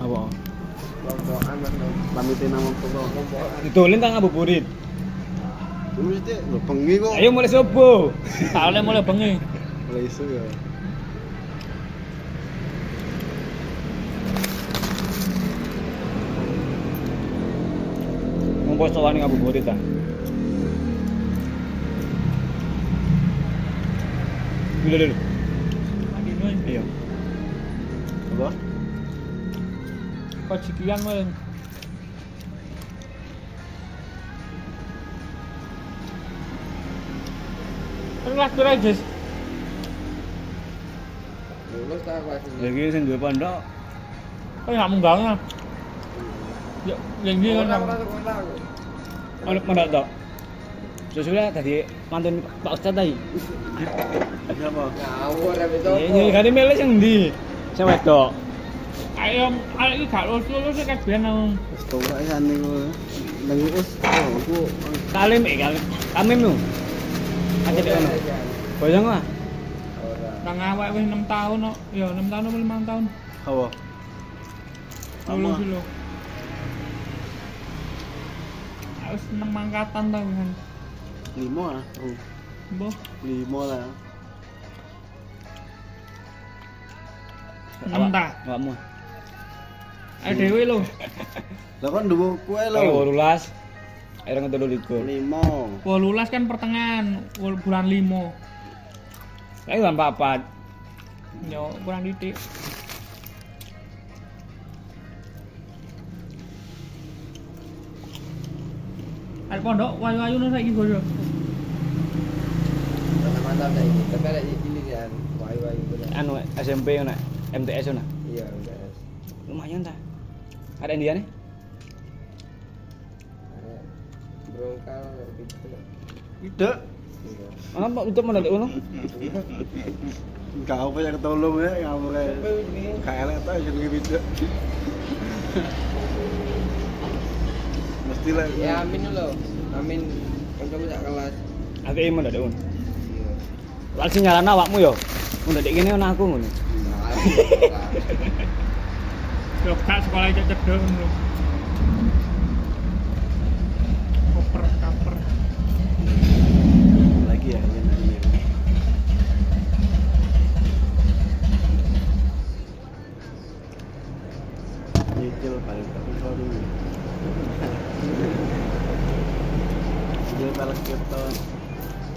Apa? Pamitin nama apa? Lompokan. Ditulin tak ngabuburit. Mesti lho bengi kok. Ayo mulai subuh. Tak oleh mulai bengi. Mulai isu ya. Ngumpul sowan ngabuburit ta. Dulu dulu. Iya. Apa? Kok jikian malah. Kelas kira Jess. Lulus tak kelas ini. Lagi sing duwe pondok. Kok nggak munggangnya? Ya, yang dia kan. Orang orang sekolah aku. Ono pondok tok. Sesudah tadi mantun Pak Ustaz tadi. Apa? Ngawur ya itu. Iya, iya, gane milih sing ndi? Sing wedok. Ayo, ayo iki gak lulus lulus kan biyen aku. Wis tuwa ya niku. Nang us oh aku Kalim eh kalim. Kamim nu. Aja dek ono. Boyong ah. Ora. Nang awak wis 6 tahun kok. Ya 6 tahun apa 5 tahun. apa? Lulus Apa? dulu. Harus 6 angkatan tau kan. Lima lah. Oh, Mbah, lima lah. enam ta. Awakmu. Ayo dhewe lho. Lah kan nduwu kue Kalau lho. 18 Ayo ngetelu likur. Lima. 18 kan pertengahan bulan 5. Ayo kan papat. Yo, kurang titik. Ada pondok wayu-wayu nih saiki boyo. Mantap dah ini. Tapi ada cilik kan. Wai bener. Anu SMP ana MTS ana. Iya udah. Lumayan ta. Ada India nih? Ada Brongkal gitu. Tidak. Iya. Apa untuk mendadak ngono? Enggak apa yang ketolong ya, ngawur ya. Sampai ini. Kayak elek ta jenenge beda. Mesti lah. Ya amin dulu. Amin. Kancaku tak kelas. Aku iki mendadak ngono. Iya. Lal sinyalan awakmu yo. Mendadak kene ana aku ngono. Yo gak sekolah itu cedek ngono. Koper kaper. Lagi ya ini ini. Nyicil balik tapi sorry. Nyicil kita.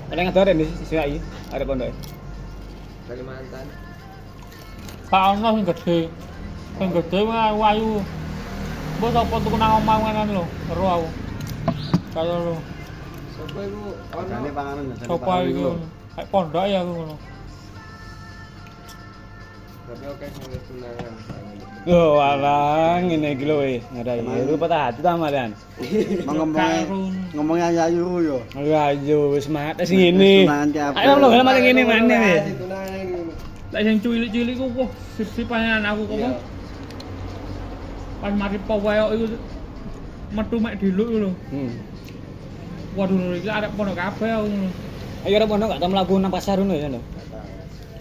Ada yang di sisi iki. Ada pondok. Kalimantan. Gak ono sing gede. Sing gede wae wayu. Mbok sapa tuku nang omah ngono lho, ero aku. Kaya lho, Sopo iku Jane panganan jane sapa iku? Kayak pondok ya aku ngono. tapi oke wis tunangan. Loh, alah ngene iki lho wis. Ngarai. Lu patah hati ta malian. Mau ngomongnya ngomongnya ayu yo. Wis semangat sing ngene. Ayo lho, malah ngene mana wis. Lah sing cilik-cilik ku wah sip-sip aku kok. Iya. Pas mari poweo iku metu mek diluk lho. Hmm. Waduh lho iki arek pondok kabeh aku ngono. Ayo ora pondok gak tau mlaku nang pasar ngono ya.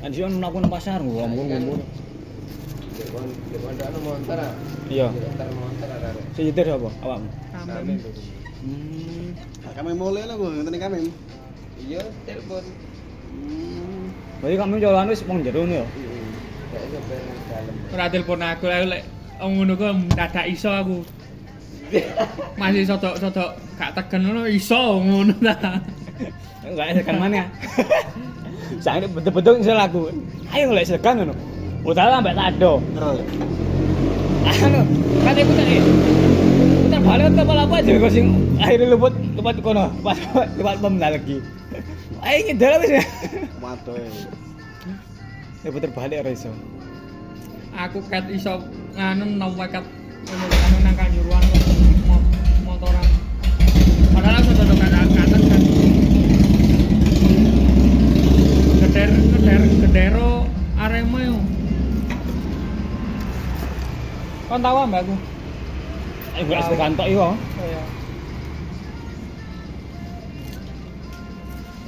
Kan sih mlaku nang pasar ngomong-ngomong. Iya. Sing nyetir sapa? Awakmu. Amin. Hmm. Kami mulai lah gue, ngene kami. Iya, telepon. Hmm. Berarti kamu jalan wis wong jero ngono ya. Kayak sampai dalam. Ora telepon aku lek ngono ku dadak iso aku. Masih sodok-sodok gak tegen ngono iso ngono ta. Enggak sekan mana. Saya betul-betul misal aku. Ayo ngelek sekan ngono. Udah sampai tado. Terus. Anu, kan tadi. Putar balik ke kepala apa aja kok sing akhirnya luput luput kono pas lewat pem lagi. Ayo ngidal wis. Waduh. Ya putar balik ora iso. Aku ket iso nganu nomor ket ngono anu nang kanjuruan kok motoran. Padahal aku sodok gak ke atas kan. Geder geder gedero Arema yo. Kon tahu mbak aku? Ayo gak sekan tok yo. Iya.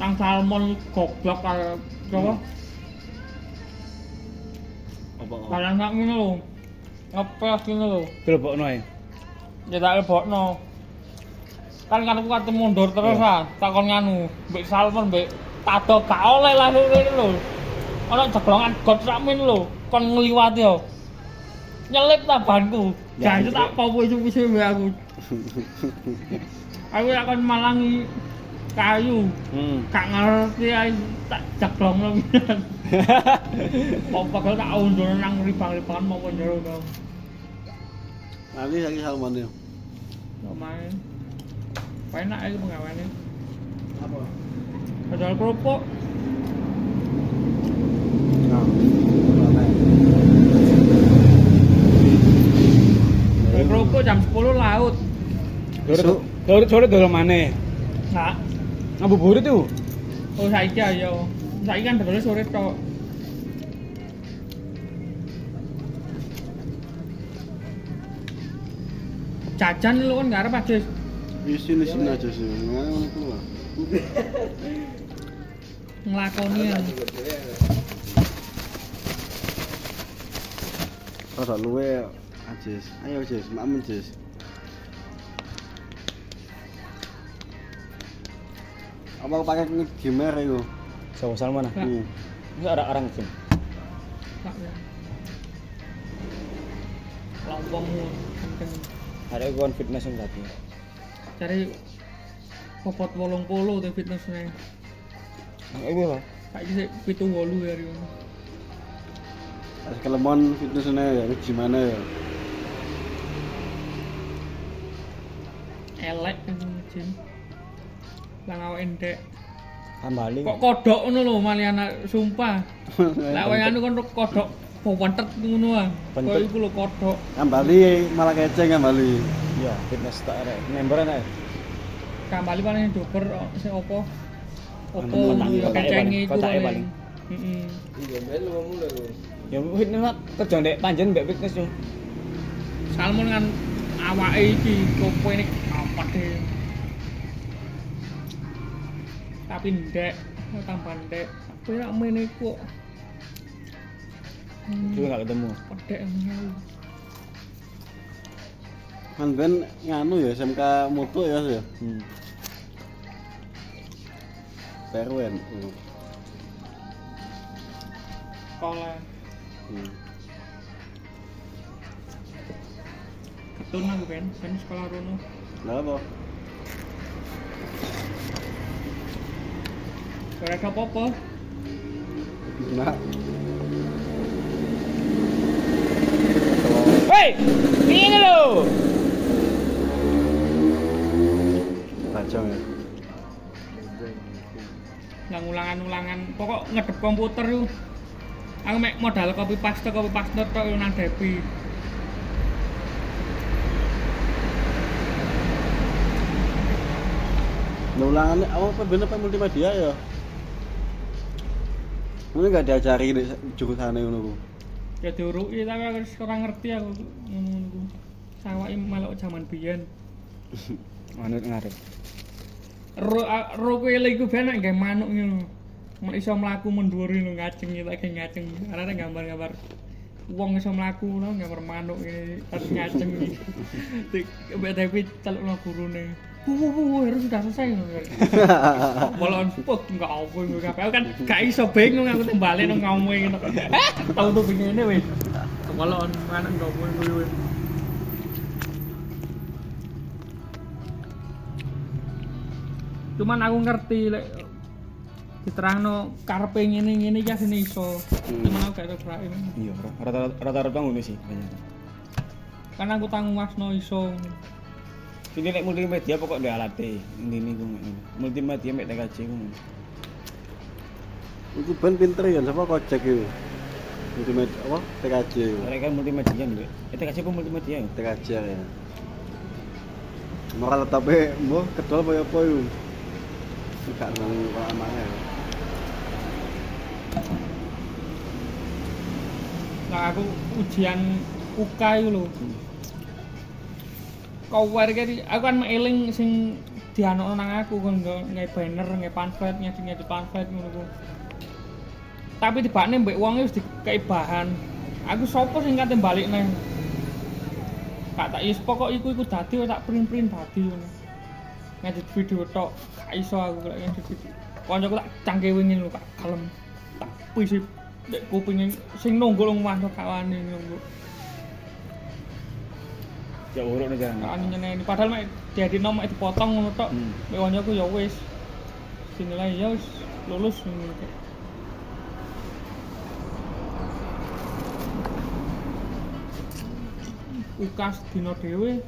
Nang salmon goblok kaya coba. Apa? Kalian sak ngono lho. ngepes ngono lho. Dilebokno ae. Ya tak lebokno. Kan kan aku kate mundur terus ah, takon nganu, mbek salmon mbek tado gak oleh lah ngene lho. Ana jeglongan got sakmen lho, kon ngliwati yo. Nyelip tabanku. Ya, Jangan itu. tak popo isu-isu mbek aku. Aku akan malangi kayu. Hmm. Gak ngerti tak jeglong lho. Popo tak undur nang ribang-ribangan mau njero to. Nanti lagi salmon ya. Lumayan. Enak itu penggawaannya. Apa? Padahal kerupuk. Nah. Kerupuk jam 10 laut. Sore sore dolong maneh. Nah, Ngabuburit tuh. oh saiki ayo. Saiki kan dodol sore tok. Jajan lu kan gak arep aja. Di sini sini aja sih. Mana keluar. nglakoni ya. Rasa luwe Ajis. Ayo Jis, mamen Jis. Apa aku pakai gamer itu? Sawo salmon ah. Nah. Hmm. Enggak ada orang sih. Kenceng. Ada kon fitness yang tadi. Cari popot 80 tuh fitnessnya. Eh gue lah. Saiki sik 78 ya Rio. Harus kelemon fitnessnya ya, gimana ya? elek kan jin lang awake endek Tambali. kok kodok ngono lho maliana sumpah lek wae anu kon kodok pewentet ngono ah kok Bentet. iku lho kodok Kembali malah keceng kembali. Iya, fitness tak ada. Member ana. kembali paling doper oh, sing opo opo Anu, iku ya paling heeh Iya, melu wis. Ya fitness kerja ndek panjen mbek fitness yo. salmon kan awake iki kopo ini apa deh tapi ndek tambah ndek tapi rak mene kok Juga enggak ketemu. pedek ngono Kan ben nganu ya SMK Mutu ya ya. Hmm. Perwen. Hmm. sekolah Hmm. ketun aku kan kan sekolah rono Lah Gak ada apa-apa Nah, ini lo. kacau ya. nggak ulangan-ulangan pokok ngedep komputer yuk aku mek modal copy paste copy paste tok yo nang depi Nah, ulangannya apa bener apa multimedia ya? Mungkin gak diajari di jurusan ngono ku. ya diuruki tapi aku ora ngerti aku ngono-ngono ku sawake melok jaman biyen. Manut ngarep. ro ro kuwi iku ben nek gawe manuk ngono. Mek iso mlaku mundur ngaceng iki tak ngaceng. Arek gambar-gambar. Wong iso mlaku ngono gambar manuk ini pas ngaceng. Iki mbek depi celukno gurune Bu, bu, harus sudah selesai Bolon pok enggak apa enggak kabeh. Aku kan gak iso bingung aku tembale nang kamu ngono. Eh, tau tuh begini wis. Bolon mana enggak mau gue wis. Cuman aku ngerti lek diterangno karepe ngene-ngene iki asine iso. Cuman aku gak gerak. Iya, rata-rata rata-rata ngono sih banyak. Kan aku tanggung wasno iso. Ini lek multimedia pokok ndek alate. Ini ku ngono. Multimedia mek TKJ ku. Iku ben pinter ya, siapa kocek itu? Multimedia apa? TKJ. Mereka kan multimedia ndek. Eh TKJ apa multimedia ya? TKJ ya. Moral tapi mbah kedol apa apa itu? Gak nang ya. Nah aku ujian UK itu lho. Cover iki aku kan eling sing dianokno nang aku kon nge banner, nge pamflet, ngedi-ngedi pamflet ngono. Tapi tibane mbek wong wis dikei bahan. Aku sapa sing kate balik nang Kak tak is pokok iku iku dadi tak print-print dadi ngono. Ngedit video tok gak iso aku lek ngedit video. Kancaku tak cangke wingi lho Kak kalem. Tak pisip dek kupinge sing tok gak wani nunggu. Ya uruk nih jangan. Gak wani nyeneni padahal mek diedit mek dipotong ngono tok. Hmm. Mek kancaku ya wis dinilai ya wis lulus ngono ukas dina dhewe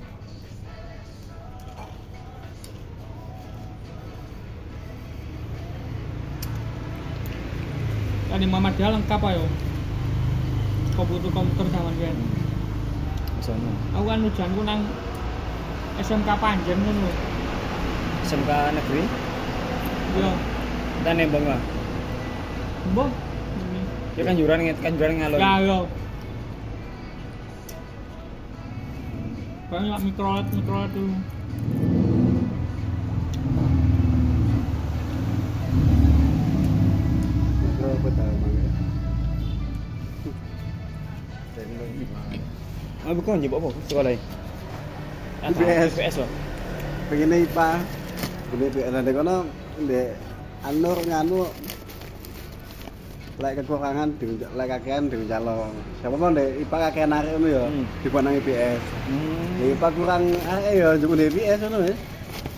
Tadi dia lengkap ayo. Komputer komputer zaman Sono. Aku kan ujanku nang SMK Panjen ngono. SMK negeri. Ya, Kita nembang lah. mbah. Ya kan juran kan juran ngalor. Ya, ya. Banyak mikrolet mikrolet tuh. Ah bukan je apa sekolah ini. IPS. IPS loh. Pengen IPA. Ini IPS nanti kono ndek anur nganu lek kekurangan di lek kakean di calon. Siapa mau ndek IPA kakean arek ngono ya. Hmm. IPS. Hmm. IPA kurang arek ya di IPS ngono ya.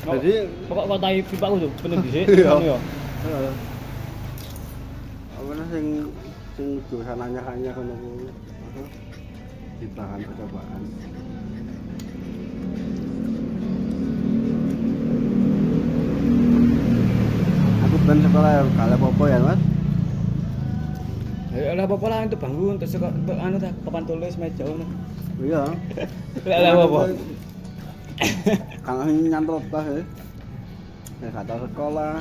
Jadi pokok kota pipa aku tuh penuh di Iya. sini. Heeh. Apa sing sing nanya-nanya kono kuwi. Apa? Di bahan percobaan. Aku ben sekolah kalau apa ya, Mas? Ya lah apa lah untuk bangun terus kok untuk anu tak papan tulis meja ngono. Iya. Lah lah apa? Kalau nyantol tas ya. Ya kata sekolah.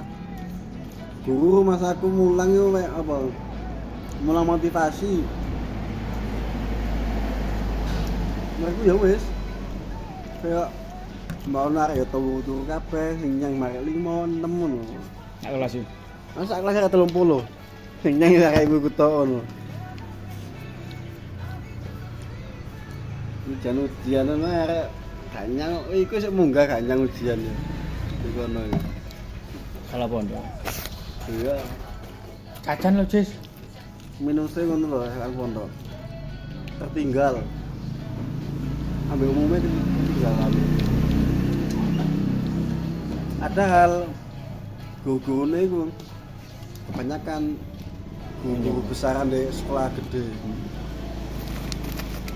Guru masa aku mulang itu apa? Mulang motivasi. Mereka ya wis. Kayak mau narik ya turu-turu kabeh sing nyang marek 5 6 ngono. Nak kelas sih. Masa kelas ya 30. Sing nyang ya kayak ibu kuto ngono. Ujian ujian ana arek gak nyang iku sik munggah gak nyang ujian ya. Di kono ya. Salah pondok. Iya, Jajan lo, Jis. minusnya ngono lho kan pondok. Tertinggal. Ambil umumnya tertinggal kami. Ada hal guru-gurune iku kebanyakan guru besaran di sekolah gede.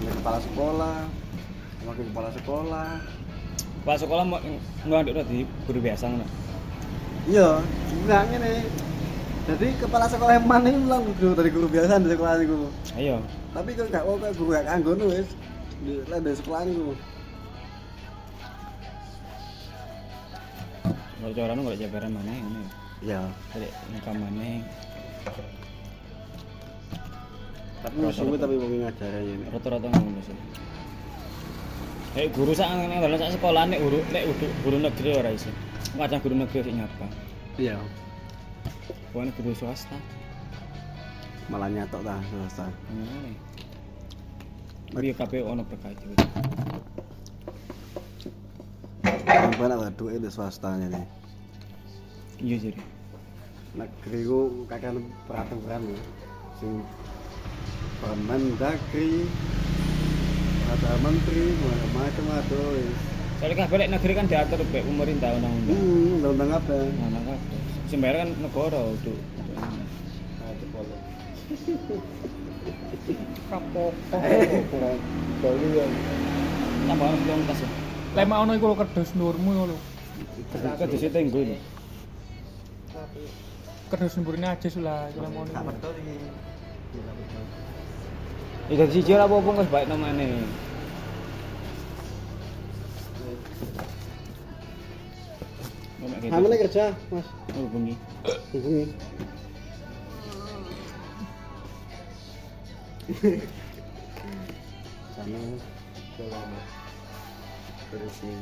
Ini kepala sekolah, wakil kepala sekolah. Pas sekolah mau nggak ada di guru biasa ngono. Iya, enggak ngene. Jadi kepala sekolah yang mana ini bilang guru dari guru biasa di sekolah niku. Ayo. Tapi kok gak kok guru gak kanggo nu wis. Di lah dari sekolah niku. Kalau cara nggak jabaran mana ini. Iya. Jadi ngkam mana. Tapi musuhnya tapi wong ngajare ini. Rata-rata ngono sih. Hei guru sak nang dalan sak sekolah nek guru nek guru, guru negeri ora iso. Kadang guru negeri sing nyapa. Iya. Bukan guru swasta. Malah nyatok ta swasta. Ngene. Tapi kabeh ono berkait itu. Sampai nak duit di swasta ini. Iya jadi. Negeri ku kakek peraturan ya. Sing Permendagri ada menteri macam-macam wis. Soalnya kabeh lek negeri kan diatur baik pemerintah undang-undang. Hmm, undang-undang apa? Kabeh. Sing bayar kan negara untuk Nah, cepolo. Kapok. Kalian. tambah ono. Lek ono iku lho kerdos nurmu ngono. Ke di situ nggo ini. Kerdos nurine aja sulah kalau mau. Ya dadi siji ora apa-apa wis baik namane. Kerja, Mas. Oh, bengi. Hubungi. Sana coba Mas. Bersih.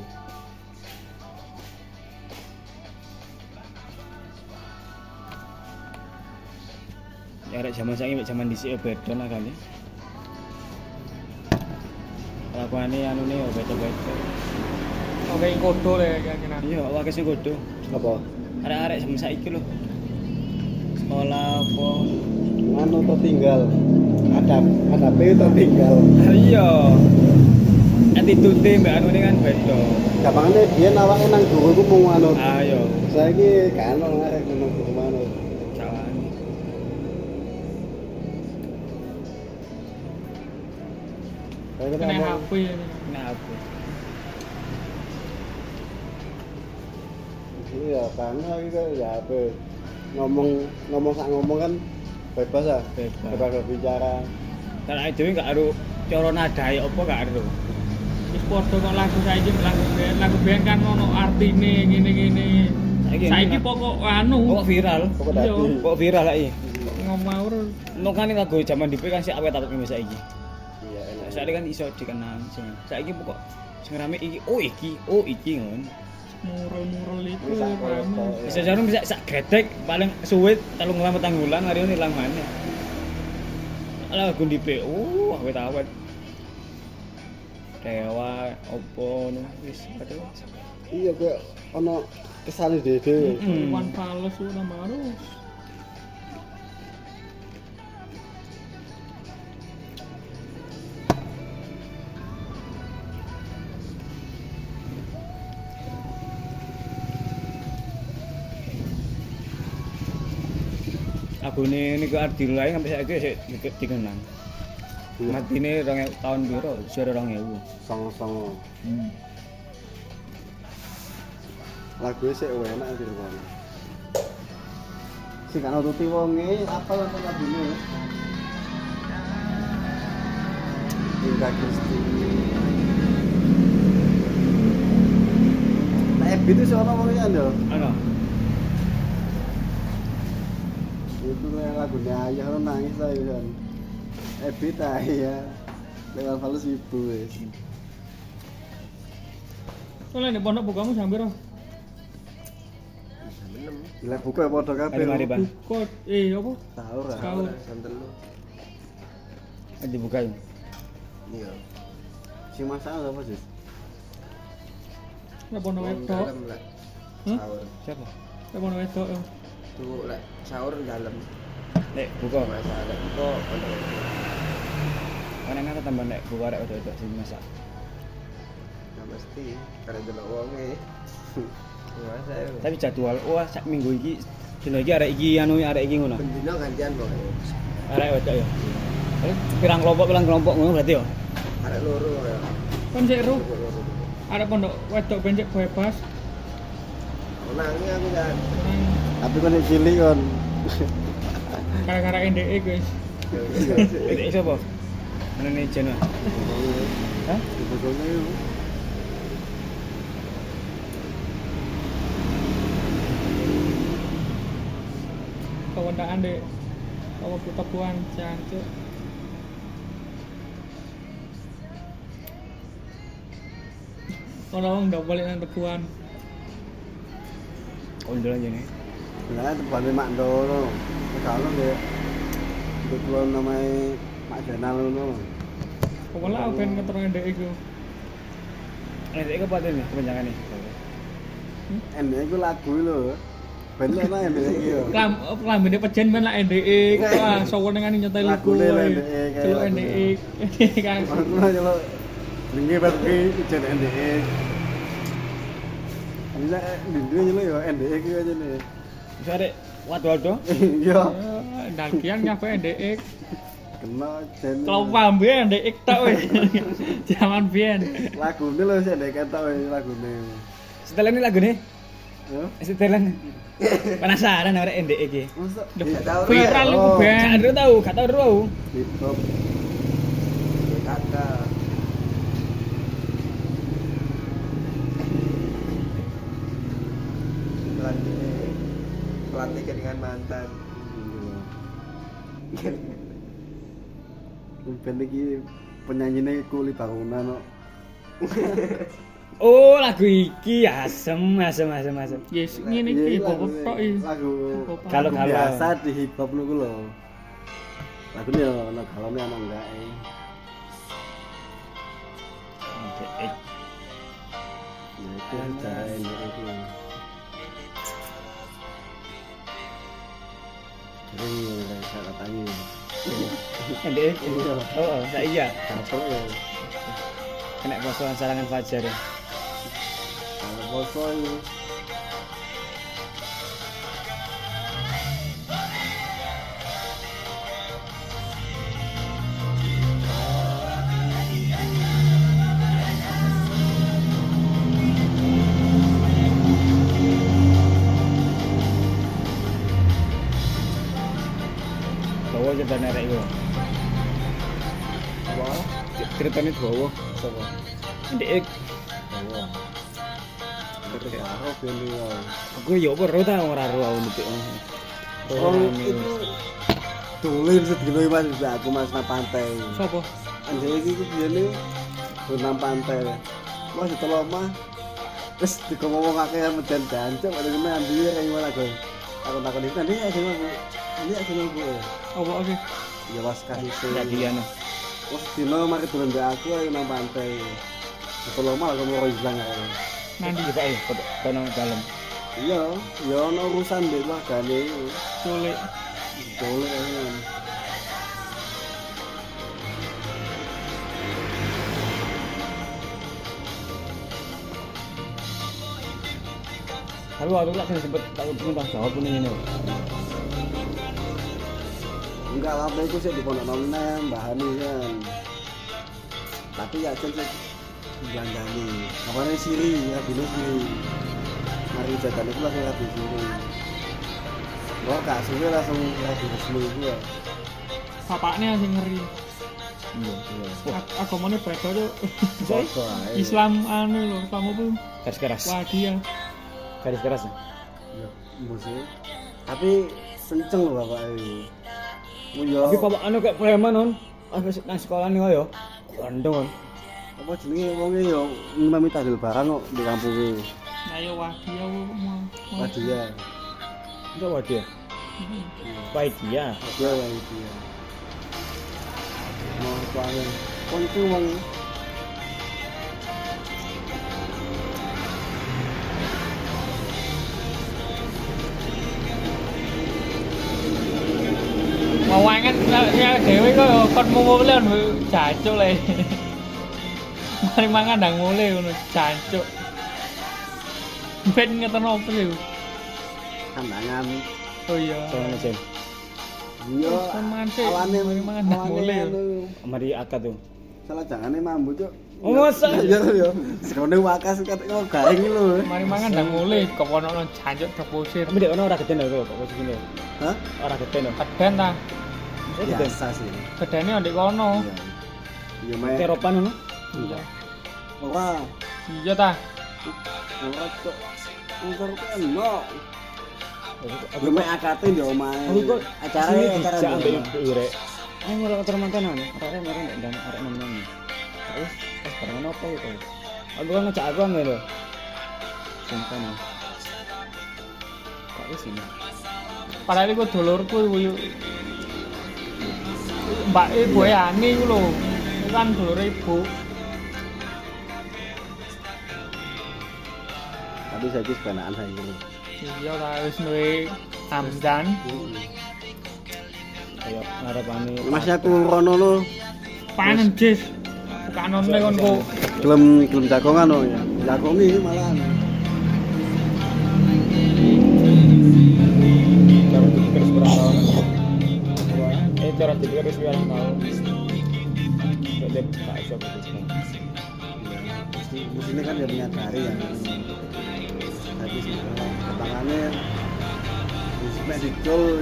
Ya arek zaman saiki mek zaman dhisik ya beda lah kali. Lakone anune yo beda-beda. Oke, kodo le kira-kira. Iya, akeh sing kudu. Apa? Arek-arek sama saiki lho. Sekolah apa? Anu to ada pe to tinggal. Iya. Attitude mbak anu kan beda. Gampangane biyen awake nang guru ku mung anu. Ayo. Saiki kan ono arek nang guru manut. Jalan. Kena HP ya. Nah, apa? Iya, karena kita ya apa ngomong ngomong sak ngomong kan bebas ya, Bebas. bebas berbicara. Karena itu nggak ada cara nadai apa nggak ada. Wis padha kok lagu saiki lagu band, lagu band kan ono artine ngene-ngene. Saiki Saiki pokok anu Kok viral? Pokok Iya. dadi. Kok viral lagi? ngomawur No kan ini lagu zaman DP kan sih awet awet nih saiki. Iya, enak. Saiki kan iso dikenal sing. Saiki pokok sing rame iki, oh iki, oh iki ngono. mural-mural itu Bisa jarum bisa sak gedek paling suwe telung lama tanggulan hari ini hilang mana. Lagu DP, oh awet awet. Dewa, opo, no, wis, aduh. Iya kayak ono kesane dhewe. Iwan Fals udah marus. Lagune niku Ardil lae sampai saiki sik di- dikenang. Matine 2000 tahun piro? Suara 2000. Songo-songo. Hmm. Lagu sik enak sih. Sing kan nututi wonge apa lan lagune. Hingga Kristi. Nah, Ebi itu seorang wongnya lho. Ano? Itu yang lagunya ayah lo nangis lah kan. Ebi tak ya. Lewat falus ibu wis. Soalnya di pondok bukamu sambil roh. Gila buka padha kabeh. Mari mari, Bang. Buka eh apa? Tahu ra. Sahur. Santen lu. Dibuka. yuk. Iya. Sing masalah apa sih? Di pondok wedok. Lah. Hmm? Sahur. Siapa? Di pondok wedok. Ya. Tuh lah. Sahur dalam. Nek buka. Masalah. Kok kalau Kan enak tambah nek buka rek udah sing masak. nggak mesti karena delok wonge. Masa ya. Tapi jadwal wah sak minggu iki dino iki arek iki anu arek iki ngono. Bendino gantian pokoknya. Arek wedok ya. Pirang kelompok pirang kelompok ngono berarti ya. Ada loro ya. Kan sik loro. Ada pondok wedok bencek bebas. Menangi aku kan. Tapi kan yang cilik kan. gara-gara NDE guys. Wedok sapa? Ana ne jeno. Hah? Kewendaan deh. Kalau kita buan cancuk. Kalau nggak boleh nang tebuan. Ondol aja nih. Nah, tempatnya Mak Ndoro. Kalau dia itu keluar namanya Mak Janal itu. Pokoknya aku pengen keterangan NDE gue. Nek iki apa nih kepanjangan nih? Ini itu lagu lho. Bener lah ini iki yo. Kelam kelambine pejen men lah NDE. Wah, nyetel. Lagune lah woy. NDE kayak Celuk lagu. NDE. NDE kan. Aku lah kalau ringi pergi ijen NDE. Bisa dindu lo yo NDE ki aja nih. Bisa arek wado-wado. Iya. Ya, Dagian nyape NDE. Kena jen. Kalau paham biyen NDE tok weh. Zaman biyen. Lagune lho sik ndek ketok wis lagune. Setelan ini lagu nih. Yo. Setelan. Penasaran arek ndek iki. Viral Oh. iku Gak ben. ada tahu, gak tahu tahu. mantan Yang band ini penyanyinya kulit bangunan no. Oh lagu iki asem asem asem asem. Yes, ngene iki hip hop tok Lagu kalau kalau biasa di hip hop niku lho. Lagu ini lho ana kalone ana enggak e. Eh. Ya itu ta ini. Itu. Sering ya saya katanya. Ndek. Oh, oh, sak iya. Capek ya. Kena kosongan salangan fajar. ya. Kalau poso Ceritane bawa. Sopo? Ndek. Bawa. Itu karo ya. Aku yo ora ta ora ro aku ndek. Oh, itu tulen sedino mas aku mas nang pantai. Sopo? Anjir iki ku biyen nang pantai. Wah ditolong mah. Terus dikomong akeh medan jancuk ada kena ambil kayak gimana gue. Aku takon itu nanti aja aku. Nanti aja aku. Apa sih? Ya was kasih sih. Jadi anu. Wes dino mari belanja aku ayo nang pantai. Aku lama aku mau hilang ya. Nanti kita ayo ke danau dalam. Iya, ya ono urusan dhek lah gane. Culik. Culik ya. Halo, aku lagi sempet tak ngomong bahasa apa nih ini. Enggak lah, itu sih di pondok nomen Mbak Hani kan. Tapi ya kan sih Jandani. Kamarnya siri, ya dulu siri. Mari jajan itu langsung rapi siri. Gua kak suwe langsung rapi resmi itu ya. Bapaknya sing ngeri. Iya, iya. Ag- Agamanya beda tuh. Islam anu lho, kamu tuh Garis keras. wadia. Garis keras. Ya, musik. Tapi kenceng loh bapak ini. Oh, iki papa anu kayak preman on. Abis ah, nang sekolah nih yo. Gondong. Apa jenenge wong yo ngimami tahlil barang kok di kampung iki. Ayo wadia wong. Wadia. Enggak wadia. Mm-hmm. Wadia. Wadia wadia. Mau kuwi. Kon iki wong kon mau mulai lho jancuk le. Mari mangan ndang mulai ngono jancuk. Ben ngeten opo sih? kandangan. Oh iya. Soalnya Jen. Iya. Sih. Mari mangan ndang mulai. anu, Mari akad tuh. Salah jangane mambu cuk. Oh, masa? Iya yo. Sekone wakas kate kok garing lho. Mari mangan ndang mulai kok ono jancuk terpusir. Tapi dek ono ora geden lho kok posisi ini. Hah? Ora geden lho. Keden ta. Saya geden. Biasa sih. Gedene ndek kono. Iya. Iya ngono. Iya. Ora. Iya ta. Ora cuk. Engkar ku eno. Aku Yo meh akate yo omahe. Aku kok acara acara rek. Ayo ora kantor mantenan. Ora ora ora dan arek nemen. Barang apa itu. Aku kan ngajak aku lho. Sampai Kok wis ini. Padahal iku dulurku iku Mbak Ibu Ani iku lho. Iku kan dulur ibu. Tapi saiki sebenarnya saiki lho. Iya ta wis Hamdan. Kayak ngarepane Mas aku rono lho. Panen jis. Bukanone kon ku. Gelem gelem jagongan lho ya. Jagongi malah. Eh cara dipikir wis pirang tahun. Dek tak iso putuskan. Mesti mestinya kan dia menyadari ya. Tapi ketangannya Sampai dicul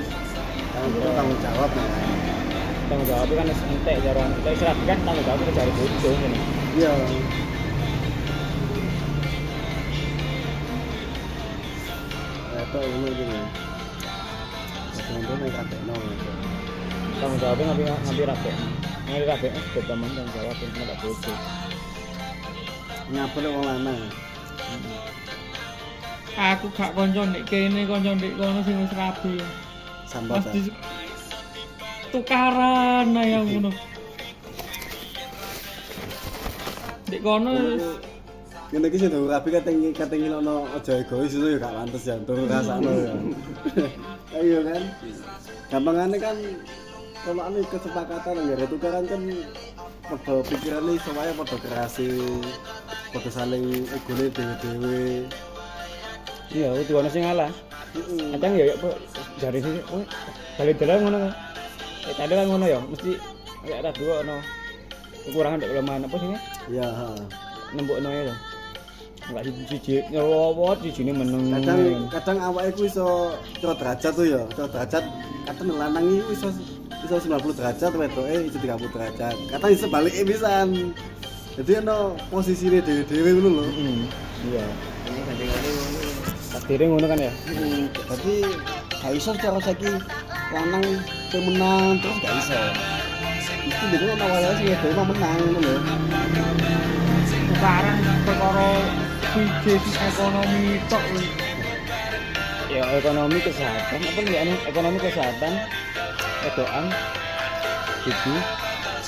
tanggung tanggung jawab ya. Tanggung jawabnya kan entek cara kita istilah kan tanggung jawab kita cari bojo ngene. Iya. Ya tuh ini gini. Sebenarnya naik kakek no. Tanggung jawabnya ngambil ngambil rakyat. Ngambil rakyat sudah teman tanggung jawab yang ada bojo. Nyapel wong lanang. Aku gak kanca ndek kene, kanca ndek kono sing wis rabi. Sambat. Pas di tukaran ae ngono. Di kono Ngene iki sing rapi kateng kateng ono aja egois itu ya gak pantes ya tur rasane ya. Ayo kan. Gampangane kan kalau ane kesepakatan ya tukaran kan padha pikirane semuanya padha kerasi padha saling egone dhewe-dhewe. Iya, itu ono sing ngalah. Kadang ya ya kok jare sini, oh, balik dalan ngono. Eh tadi kan ngono ya, mesti kayak ada dua ono kekurangan dek kelemahan apa sih? Ya, ha. Nembukno ya. Enggak siji nyawa siji ini meneng. kadang kadang awake ku iso coro derajat tuh ya coro derajat kadang lanang iki iso iso 90 derajat wedoke iso 30 derajat. Iso balik pisan. Jadi ono posisine dhewe-dhewe ngono lho. Hmm, Iya. Ini bandingannya ngono. Takdirnya ngono kan ya. Jadi gak iso cara saiki lanang sing menang terus gak iso. Mesti dhewe ono wayahe sing dhewe mau menang ngono lho. Sekarang perkara sing ekonomi tok. Ya ekonomi kesehatan. Apa enggak ekonomi kesehatan edoan itu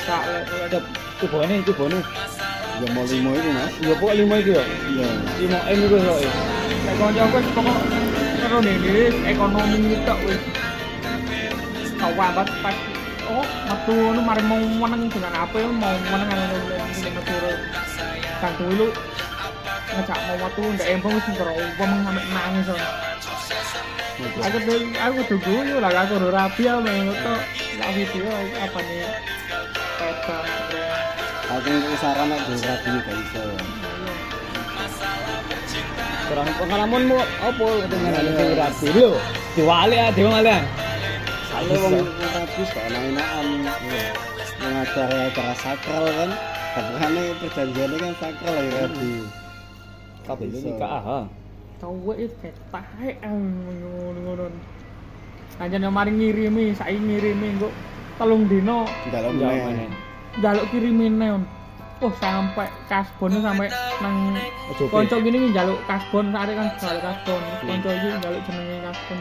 Sak ada cobane cobane ya mau limo itu mas. Ya pokok lima itu ya. Iya lima m itu loh ya. Kancaku wis pokok karo dene ekonomi tok wis. Kawabat pas. Oh metu ngono mari mau meneng dengan apa ya? Mau meneng ngono sing metu kan dulu. Ngejak mau metu ndak embong wis karo wong sampe nangis. Aku tuh aku tuh guyu lah aku udah rapi ya menurut tuh nggak video apa nih? Peta. Aku ngene saran dhewe rabi gak iso kurang pengalamanmu apa dengan yang rapi? Lho diwali ya Soalnya wong wong rabi kok enak-enakan. Mengajar acara sakral kan? Kadang perjanjiannya kan sakral ya rabi. Kabeh ini nikah ah cowok itu kayak tahe ngono-ngono. Anjane mari ngirimi, saiki ngirimi kok telung dino meneh. njaluk kirimin neon. Oh sampai kasbon sampai nang konco gini nih njaluk kasbon sare kan njaluk kasbon. Konco iki njaluk jenenge kasbon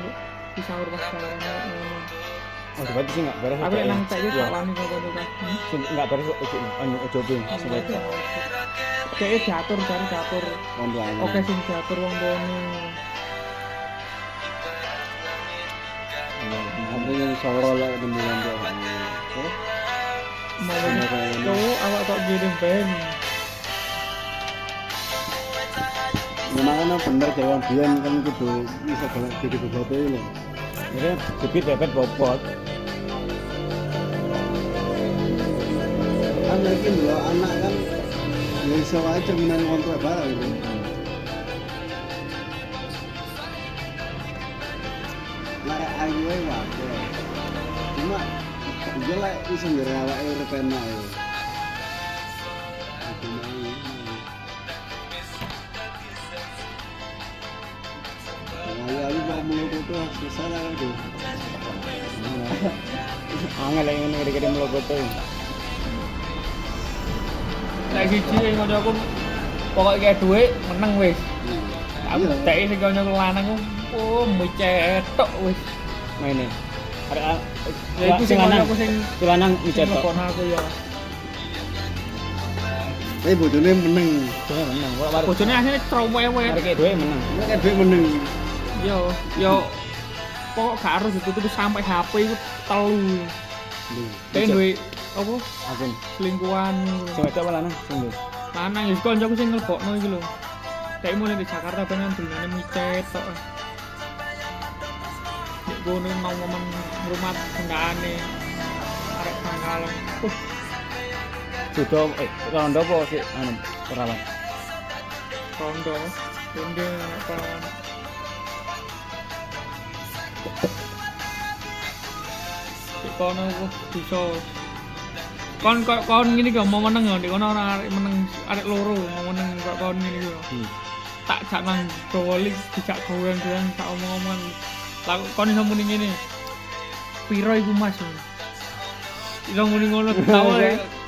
bisa urus ngono. Oh berarti sih enggak beres Tapi nek nang cek ya gak wani kok kasbon. Sing enggak beres ojo anu ojo ping Kayak diatur cari diatur. Oke sing diatur wong tuane. Tapi yang soro lah Mau Sama kayak ini. cowok awak kok gini ben. memang kan bener jalan biyen kan kudu bisa banget jadi beberapa ini. Jadi debit debit bobot Kan lagi dulu anak kan ya iso wae cerminan kontrak barang itu. Lah ayu wae wae. Cuma dia lah iso ngere awake urip enak itu tuh. angel yang ini kira-kira melobot tuh Nek siji sing koncoku pokok kayak duit menang wis. Aku Iya. tek sing koncoku lanang ku oh micetok wis. mainnya ada Ya iku sing lanang koncoku sing si lanang ngelakon aku ya. Eh bojone meneng. Bojone waris Bojone asline trowek Hari kayak duit menang Ini kan duit meneng. Yo yo pokok gak harus ditutup sampai HP itu telu. Kayak duit apa akun selingkuhan. sing wedok apa lanang sing duwe Lanang ya koncoku sing ngelbokno iki lho. Kayak mulai di Jakarta ben dunyane micet tok. Nek kono mau momen rumah gendane arek tanggal. Uh, judo eh rondo apa sih anu perawat rondo. Rondo apa Di kono bisa. Kon kon kon ngene kok mau meneng di kono ora arek meneng arek loro mau meneng kok kon ngene iki. hmm. tak jak nang dowolik dijak goyang-goyang tak omong-omongan. Lah kon iso muni ngene? Piro iku mas? Iso muni ngono tawa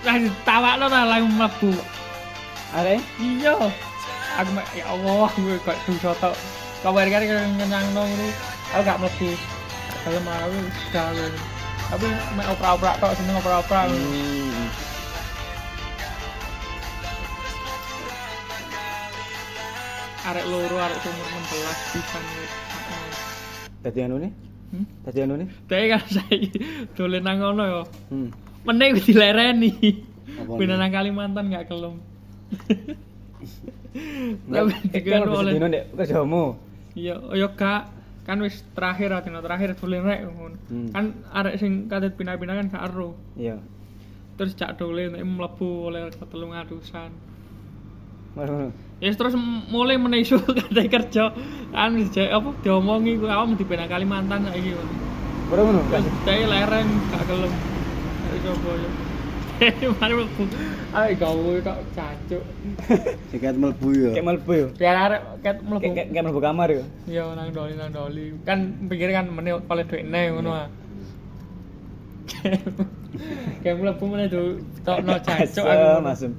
lah ditawakno lah langsung mlebu. Are? Iya. Aku ya Allah gue kok dosa tok. Kabar kare ngenyangno ngene aku gak mlebu kalau mau gawe tapi mek opera-opera tok seneng opera-opera hmm. arek loro arek umur 16 bisa ngeliat Dadi anu nih? hmm? Dadi anu nih? Tapi kan saya dolen nang ngono ya Hmm. meneh wis dilereni pindah nang Kalimantan gak kelem Lah, Tapi kan oleh kerjamu. iya yo gak kan wis terakhir atino terakhir dolen rek ngono Hmm. kan arek sing kadet pindah-pindah kan gak ero Iya. terus cak dolen nek mlebu oleh telung atusan Ngono. Ya terus mulai menesu kata kerja kan dijak apa diomongi ku awak mesti pindah Kalimantan saiki ngono. Ora ngono. Dhek lereng gak gelem. Coba ya. Mari mlebu. Ayo gawe kok cancuk. Sikat mlebu ya. Kayak mlebu yo. Biar arek ket mlebu. Kayak mlebu kamar yo. Iya nang doli nang doli. Kan pikir kan meneh oleh duit ne ngono ah. Kayak mlebu meneh do tokno cancuk Asem, aku. asem.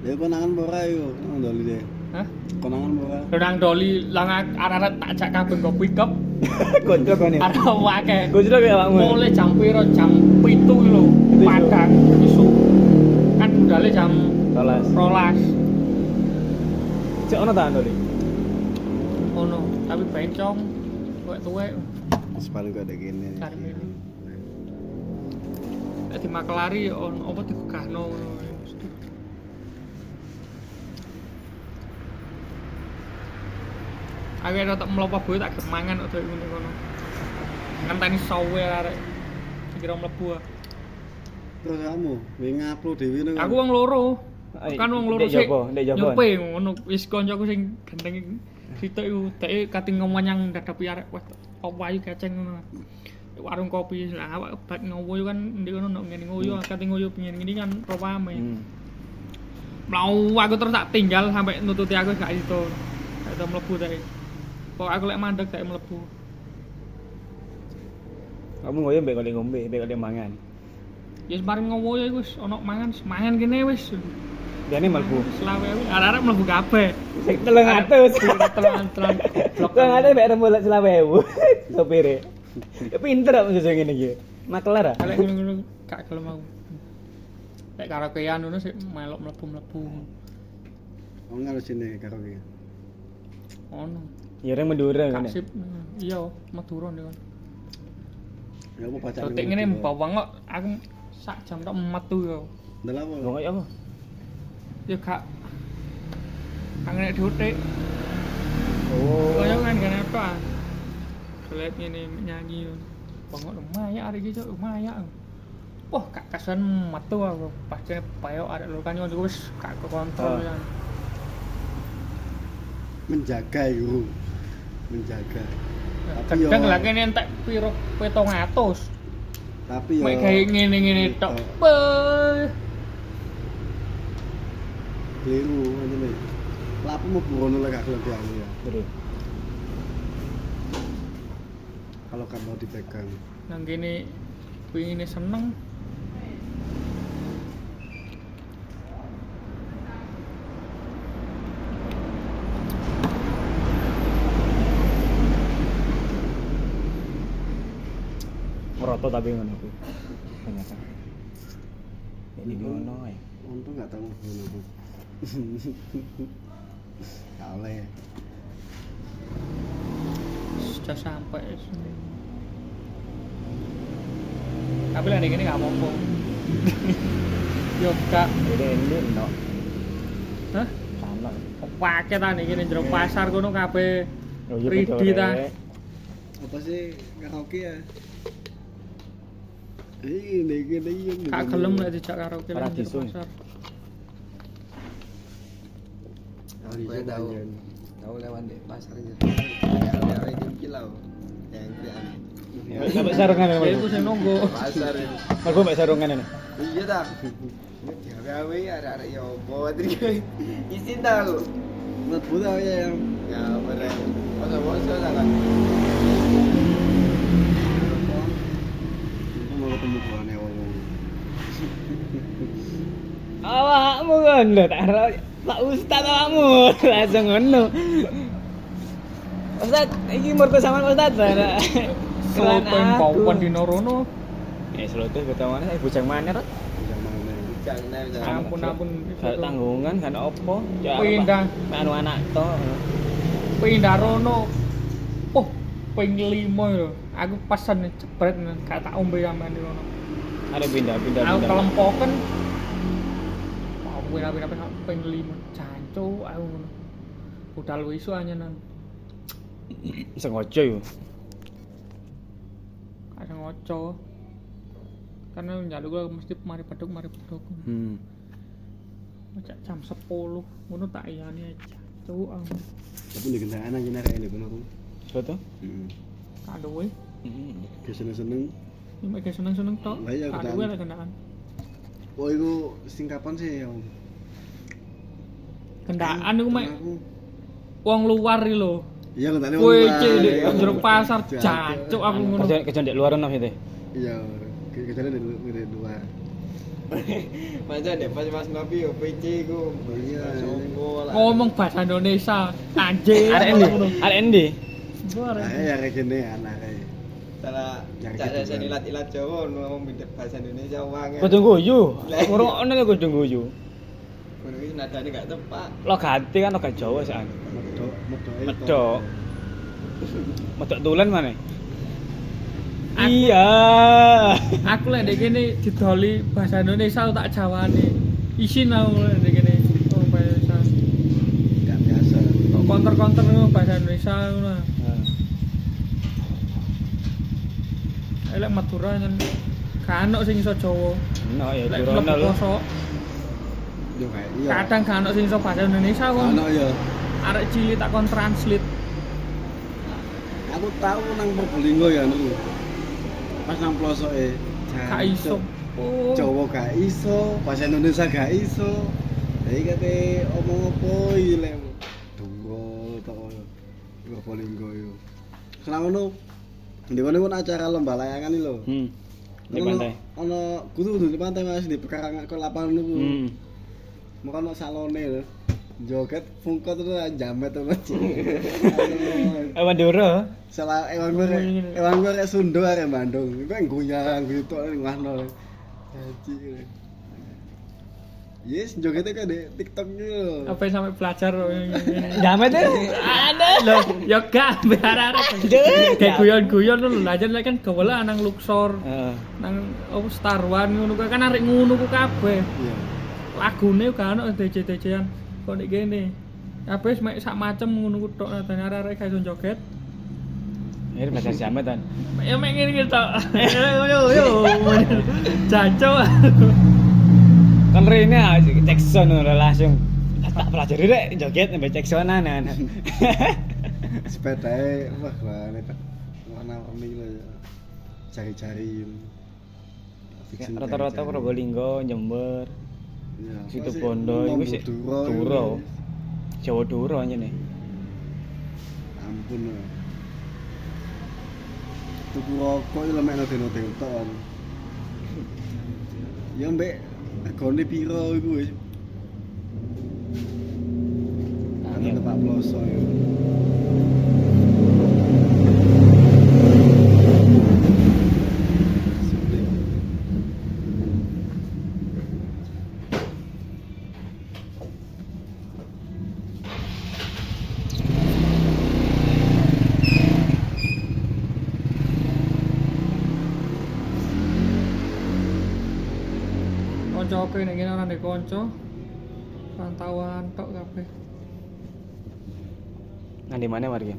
Ya konangan ora yo, nang doli deh. Hah? Konangan ora. Nang doli lang arek tak jak kabeh nggo pick up. Konco kene. Arek akeh. Konco kayak awakmu. mulai jam piro jam pitu lho Itu isu. padang isu kan budale jam Rolas. rolas Cek ono ta Andoli? ono tapi bencong tuwek tuwek Sepatu gak ada gini. Di makelari ono apa digegahno Aku rada mlopo boy tak gemangan kok ngene kono. Ngenteni sowe arek. Kira mlebu ah. Terus kamu, wingi ngupload dhewe nang. Aku wong loro. Kan wong loro sik. Nyope ngono wis kancaku sing gendeng sitok iku deke kate ngomong yang dadapi arek wes apa ayu kaceng ngono. Warung kopi lah awak bak ngowo kan ndek ngono nek ngene ngoyo kate ngoyo pengen ngene kan pawame. Hmm. Mau aku terus tak tinggal sampai nututi aku gak itu. Gak itu mlebu tadi. Kok aku lek mandek tak mlebu. Kamu ngoyo mbek kali ngombe, mbek kali mangan. Ya sembarang ngowo ya wis ono mangan, mangan kene wis. Biane mlebu. Selawe aku arek-arek mlebu kabeh. Sing 300. Telan telan. Kok ngene mbek rembul 10.000 sopire. Ya pinter aku sing ngene iki. Makelar ah. Kalau ngono-ngono gak gelem aku. Lek karaokean ngono sik melok mlebu-mlebu. Oh ngarep sini karaoke. Ono. Ya orang Madura kan. Kasip. Iya, Madura nih kan. Ya apa baca. Detik ngene bawang kok aku sak jam tok metu yo. Ndelok apa? Wong kaya apa? Ya gak kangen diutik. Oh. Kaya kan kan apa? Kelihatan ngene nyanyi. Bangok lumayan hari iki cok lumayan. Wah, kak kasihan metu aku. Pasti payo arek lho kan yo wis gak kekontrol Oh. kan. Menjaga itu. Menjaga. Tapi Kadang yo- lah kene entek piro 700. Tapi yo Mek kayak ngene-ngene tok. Keliru ngene. Lapu mau burono lek gelem diambil ya. Betul. Kalau kan mau dipegang. Nang kene pengine seneng. Tapi ngono kuwi. Ternyata. Ini ngono ya. Untung gak tahu burono. Gak oleh. Sudah sampai sini. Tapi lah ini gak apa-apa. Yo gak. Ini ini no. Hah? Sana. Pakai ta nih gini jero pasar kono kabeh Oh iya Ridi ta. Rek. Apa sih karaoke ya? Ini gini iya. gak gelem lek dijak karaoke jero disung. pasar. Aku tahu. tahu. Lewat di pasar gitu. Ya, ada di kilau. Yang krian. Ya, Sampai sarungan ya. Ya iku sing nunggu. Pasar ini. Aku mbak sarungan ini. Iya tak. Ya gawe ada-ada ya bawa tadi. Isi tahu. Mlebu ta ya yang Ya bener. Masa masa kan. Aku mau ketemu buane wong. Awakmu kan lho tak ro. Pak Ustaz awakmu langsung ngono. Ustaz, iki mertu sama Ustaz. Sloto yang bawon di Norono. Eh, sloto ketawane eh bujang? Bisa mana? Jangan Ampun ampun. Tanggungan kan opo? Ya Pindah. Anu anak to. Pindah rono. Oh, ping limo lho. Aku pesen jebret gak tak ombe sampean di rono. Ada pindah pindah Aku pindah. kelempoken. Mau pindah-pindah pindah ping limo. Jancu aku ngono. Budal isu anyenan. Sengaja yo. Kadang ngoco. Karena njaluk gue mesti mari peduk mari peduk. Hmm. Macak jam 10 ngono tak iyani aja. Cuk aku. Tapi di kendaraan aja nih kayak bener. Betul? Hmm. Kadowe. Hmm. Ke sana seneng. Ini mereka seneng-seneng tok. Lah iya, lah kendaan. Oh itu sing kapan sih ya? Om? Kendaan iku mek Aku. wong luar iki lho. Iya kendane Kowe wong iki luar. di jero pasar Jancuk. aku ngono. Kerja kerja di luar nang itu. Iya, ke- kecuali dari dari luar. Masa deh pas pas ngopi yo PC ku. Oh iya. Ngomong bahasa Indonesia anjing. Ada endi? Ada endi? Luar. Ya kayak gini anak kayak. Salah cak saya ilat-ilat Jawa ngomong beda bahasa Indonesia wangen. Kudu guyu. Ono lho kudu guyu. Ngono iki nadane gak tepat. Lo ganti kan lo gak Jawa sih. Medok, medok. Medok. Tulen mana? Iya. Aku lek kene didoli bahasa Indonesia tak jawane. Isin aku lek kene. Oh bahasa. Gak biasa. Kok konter-konter bahasa Indonesia ngono. Elek Madura kan ono sing iso Jawa. No ya mlebu lho. Yo kayak iya. kadang ono sing iso bahasa Indonesia kok. Anak ya. Arek cilik tak kon translate. Aku tahu nang Probolinggo ya niku. Pas nang plosoke. Gak iso. Oh. Jawa gak iso, bahasa Indonesia gak iso. Jadi kate omong apa iki lek Dungo to Probolinggo yo. Ngono di mana pun acara lomba layangan iki lho. Hmm. Di Ono- pantai. Ono kudu di pantai Mas di pekarangan ke lapangan niku. Hmm. Mau ono salone lho. Joget fungkot terus jamet terus. Eh Madura. Salah ewan gue ewan gue Sundo arek Bandung. Iku yang goyang gitu ngahno. Haji. Yes, jogetnya kan di TikTok gitu. Apa yang sampai belajar Jamet deh. Ada. Loh, ya gak biar kayak guyon-guyon lho lah jan kan gawala nang Luxor Heeh. nang apa Star One ngono kan arek ngono ku kabeh Iya. lagune gak ono DJ-DJ-an kok nek kene kabeh mek sak macem ngono ku tok nadane arek-arek gak iso joget Ini bahasa jamet kan. ya mek ngene iki tok yo yo yo jancok Kan rene ah, Jackson ora langsung tak pelajari rek joget sampai Jacksonan kan. Sepedanya wah lah ini warna-warni lo ya. Cari-cari. Rata-rata. Probolinggo, Jember, Iya. situ Bondo iku sih Duro. Jawa Duro aja nih. Ampun lah. Tuku rokok itu mek noden-noden tok. Ya mbek regane piro iku wis. Ana Angin. tempat ploso ya. Sulit. kanca oke nek kene ora ndek kanca rantauan tok kabeh Nah di mana warga?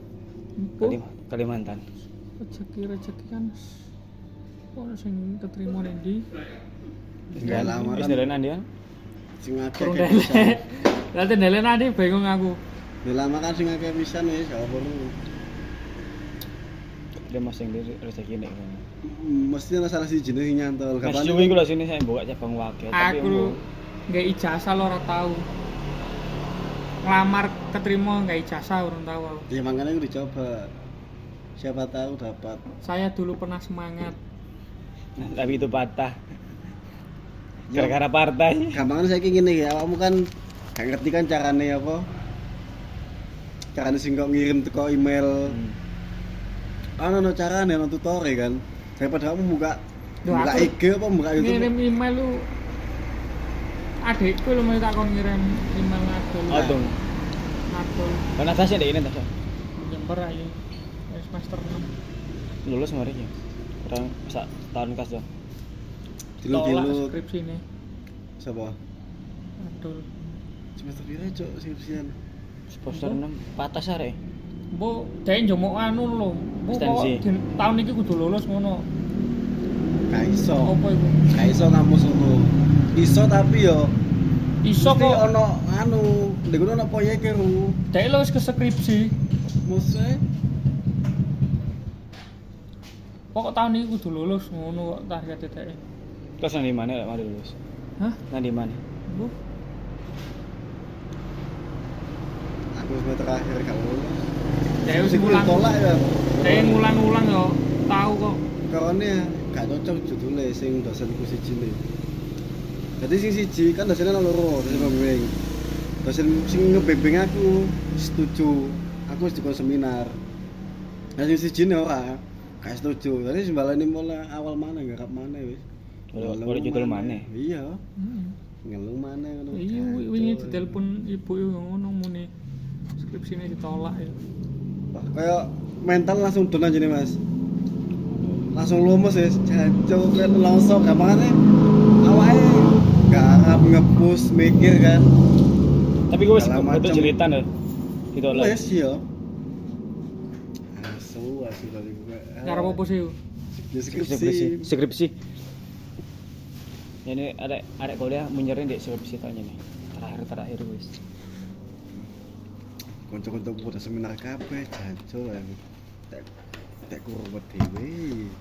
Kalim- Kalimantan. rezeki-rezeki kan ono sing ketrima ning ndi Nggak lama Wis kan. dia. Sing akeh. Nanti dele nanti bingung aku. Nggak lama kan sing akeh pisan wis gak perlu. Dia masing di rezeki nek. Mm, Mesti ana salah siji sing nyantol. Mas Kapan suwi kula sini saya buka cabang wakil tapi Aku nggak ijazah lo ora tahu. Ngelamar keterima nggak ijazah orang tahu aku. Ya makanya aku dicoba. Siapa tahu dapat. Saya dulu pernah semangat. tapi itu patah. Ya. Gara-gara partai. Gampang saya gini ya, awakmu kan gak ngerti kan carane apa? Carane sing kok ngirim teko email. Hmm. Ana no carane no tutore kan. Daripada kamu buka Loh, buka aku IG apa buka YouTube. Ngirim email lu adikku lho mau takon ngirim email ngadol. Aduh. Ngadol Kan atasnya deh ini tas. Jember aja. Semester 6. Lulus kemarin ya. Orang sak tahun kas tuh. Dilu Tolak dilu skripsi ini. sapa? Adol. Semester pira cok skripsian? Semester 6 patas are. Bu, dhek njomok anu lho. Bu tahun iki kudu lulus ngono. Gak iso. Apa iku? Gak iso kampus ngono. Iso tapi yo Iso kok. ono anu, ndek ono proyek ru. Dhek lho wis ke skripsi. Muse Pokok tahun ini kudu lulus ngono kok target dhek. Terus nang di mana lek mari lulus? Hah? Nang di mana? Bu, aku semester akhir gak lulus. dhek wis ngulang. tolak ya. Dhek ngulang-ngulang yo tahu kok. Karena gak cocok judulnya sing dosenku siji nih. Jadi sing siji kan dosennya nang loro, dosen pembimbing. Dosen sing ngebimbing aku setuju. Aku wis dikon seminar. Nah sing siji nih ora. Gak setuju. Tadi sembalani mulai awal mana garap mana wis. Boleh judul mana? Iya. Hmm. Ngelung mana ngono. Iya, wi- wingi ditelepon ibu yo ngono muni skripsine ditolak ya. Wah, kayak mental langsung down aja nih mas langsung lemes ya jancuk kayak langsung gampangnya awalnya harap ngepush mikir kan Tapi gue betul macam. cerita nih. Gitu lah. wes ya asu asu tadi gue Ngarep apa sih? Skripsi. Skripsi. Ini ada ada kuliah menyerin di skripsi tanya nih. Terakhir terakhir wis. konco-konco udah seminar kabeh jancuk ya tek tek kurang dewe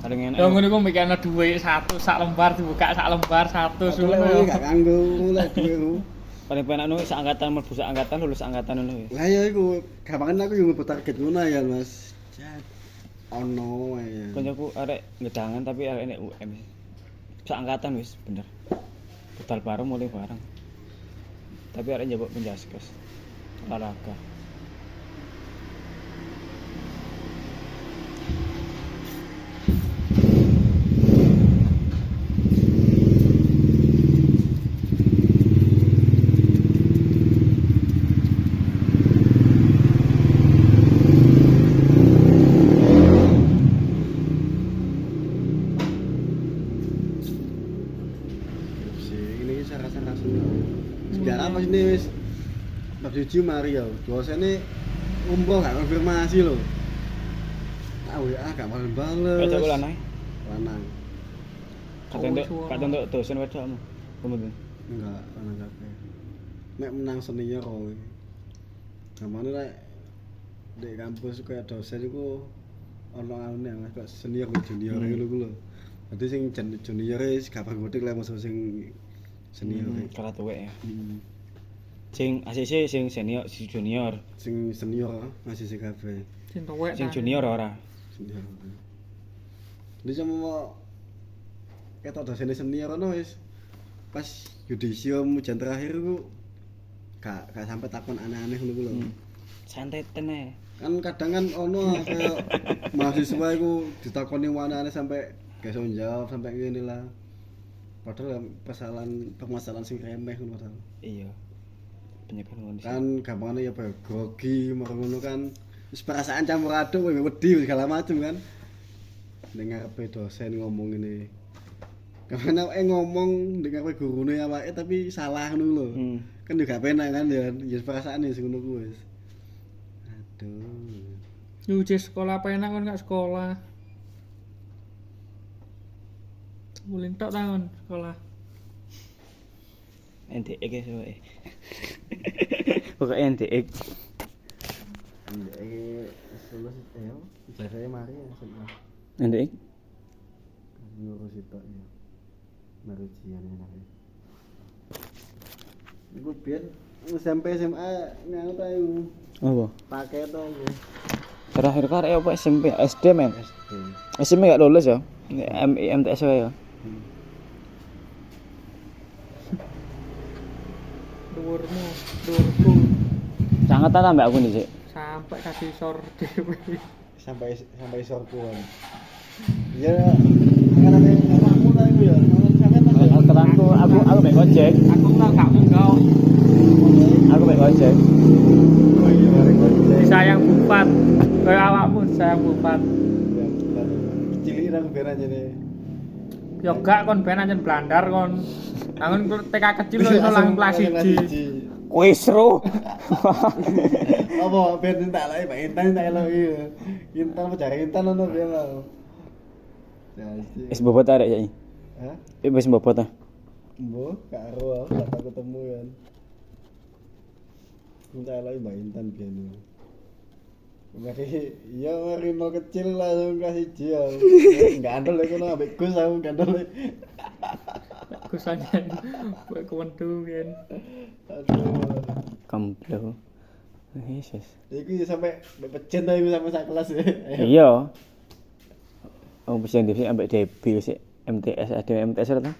Ada yang Yo ngono iku mikirno dhuwit satu sak lembar dibuka sak lembar satu ngono yo. gak kanggo mulai duwe paling penak nu seangkatan mlebu seangkatan lulus angkatan ngono wis. Lah ya iku, gampangnya aku yang ngebut target ngono ya, Mas. Jat. Ono ya. Koncoku arek ngedangan tapi arek nek UM. Seangkatan wis bener. Total bareng mulai bareng. Tapi arek njabuk penjaskes. Olahraga. Skripsi, ini saya rasa langsung. Sejarah apa sih wis? Bab suci mari ya. Dosennya umroh gak konfirmasi loh. Ah, WA gak balen-balen. Baca ulang ae. Lanang. Kata untuk kata untuk dosen wedokmu. Kemudian. Enggak, lanang kabeh. Nek menang senior kowe. Gamane nek di kampus kayak dosen iku ono anu Mas, kok senior junior Hmm. ngono ku lho. Dadi sing junior wis gampang gotik lah musuh sing senior. Hmm, kalah tuwek ya. Hmm. Sing ACC sing senior, si junior. Sing senior masih sing kabeh. Sing tuwek. Sing junior ora. Senior. Ini cuma mau ketok dosen senior ono wis pas yudisium ujian terakhir ku gak gak sampai takon aneh-aneh ngono ku lho. Hmm. Santai teneh. kan kadang kan ono kayak mahasiswa itu ditakoni mana aneh sampai gak iso jawab sampai ngene lah padahal permasalahan permasalahan sing remeh ngono padahal Iya. Penyakit ngono kan gampangnya ya apa ya, grogi marang ngono kan wis perasaan campur aduk wedi segala macem kan ning ngarepe dosen ngomong ini Karena eh ngomong dengan kowe gurune awake tapi salah ngono lho. Hmm. Kan juga penak kan ya, ya perasaan sing ngono kuwi wis. Aduh. Yo wis sekolah apa enak kan gak sekolah. Boleh tok tahun sekolah. NTX ya soalnya. Pokoknya NTX. Iya, eh lulus eh ijazahnya mari ya SMA. Itu ya. Baru ya. Iku biyen SMP SMA nganu ta iku Apa? pakai to iku. Terakhir kan apa SMP, SD men. SD. SMP gak lulus ya. M MTS ya. Hmm. Dhuwurmu, dhuwurku. Sangat ta aku nih, sih. Sampai kasih sor. Sampai sampai sor kuwi. Ya. ya. Aku aku aku mek. Aku tak kau. Aku mek. Oh, iya, sayang bupat. Kayak awakmu sayang bupat. Iya, Cilik nang beran jadi nih. Ya gak kon ben anjen blandar kon. Angon TK kecil kok iso langsung kelas 1. Kowe seru. Apa biar tak lagi Pak Intan tak lagi. Intan apa cari Intan ono biar lo. Jadi. Wis bobot arek ya. Hah? Eh wis bobot ah. Mbok, karo aku gak tau ketemu kan. Minta lagi Mbak Intan lo. Mari, iya mari mau kecil langsung kasih dia. Enggak andol aku nang ambek Gus aku enggak andol. Gus anjen kowe kewendu kan. Aduh. Yesus. Iku ya sampai sampai pecen ta iku sak kelas ya. Iya. Oh, bisa divisi ambek Debi sih MTS ada MTS ta?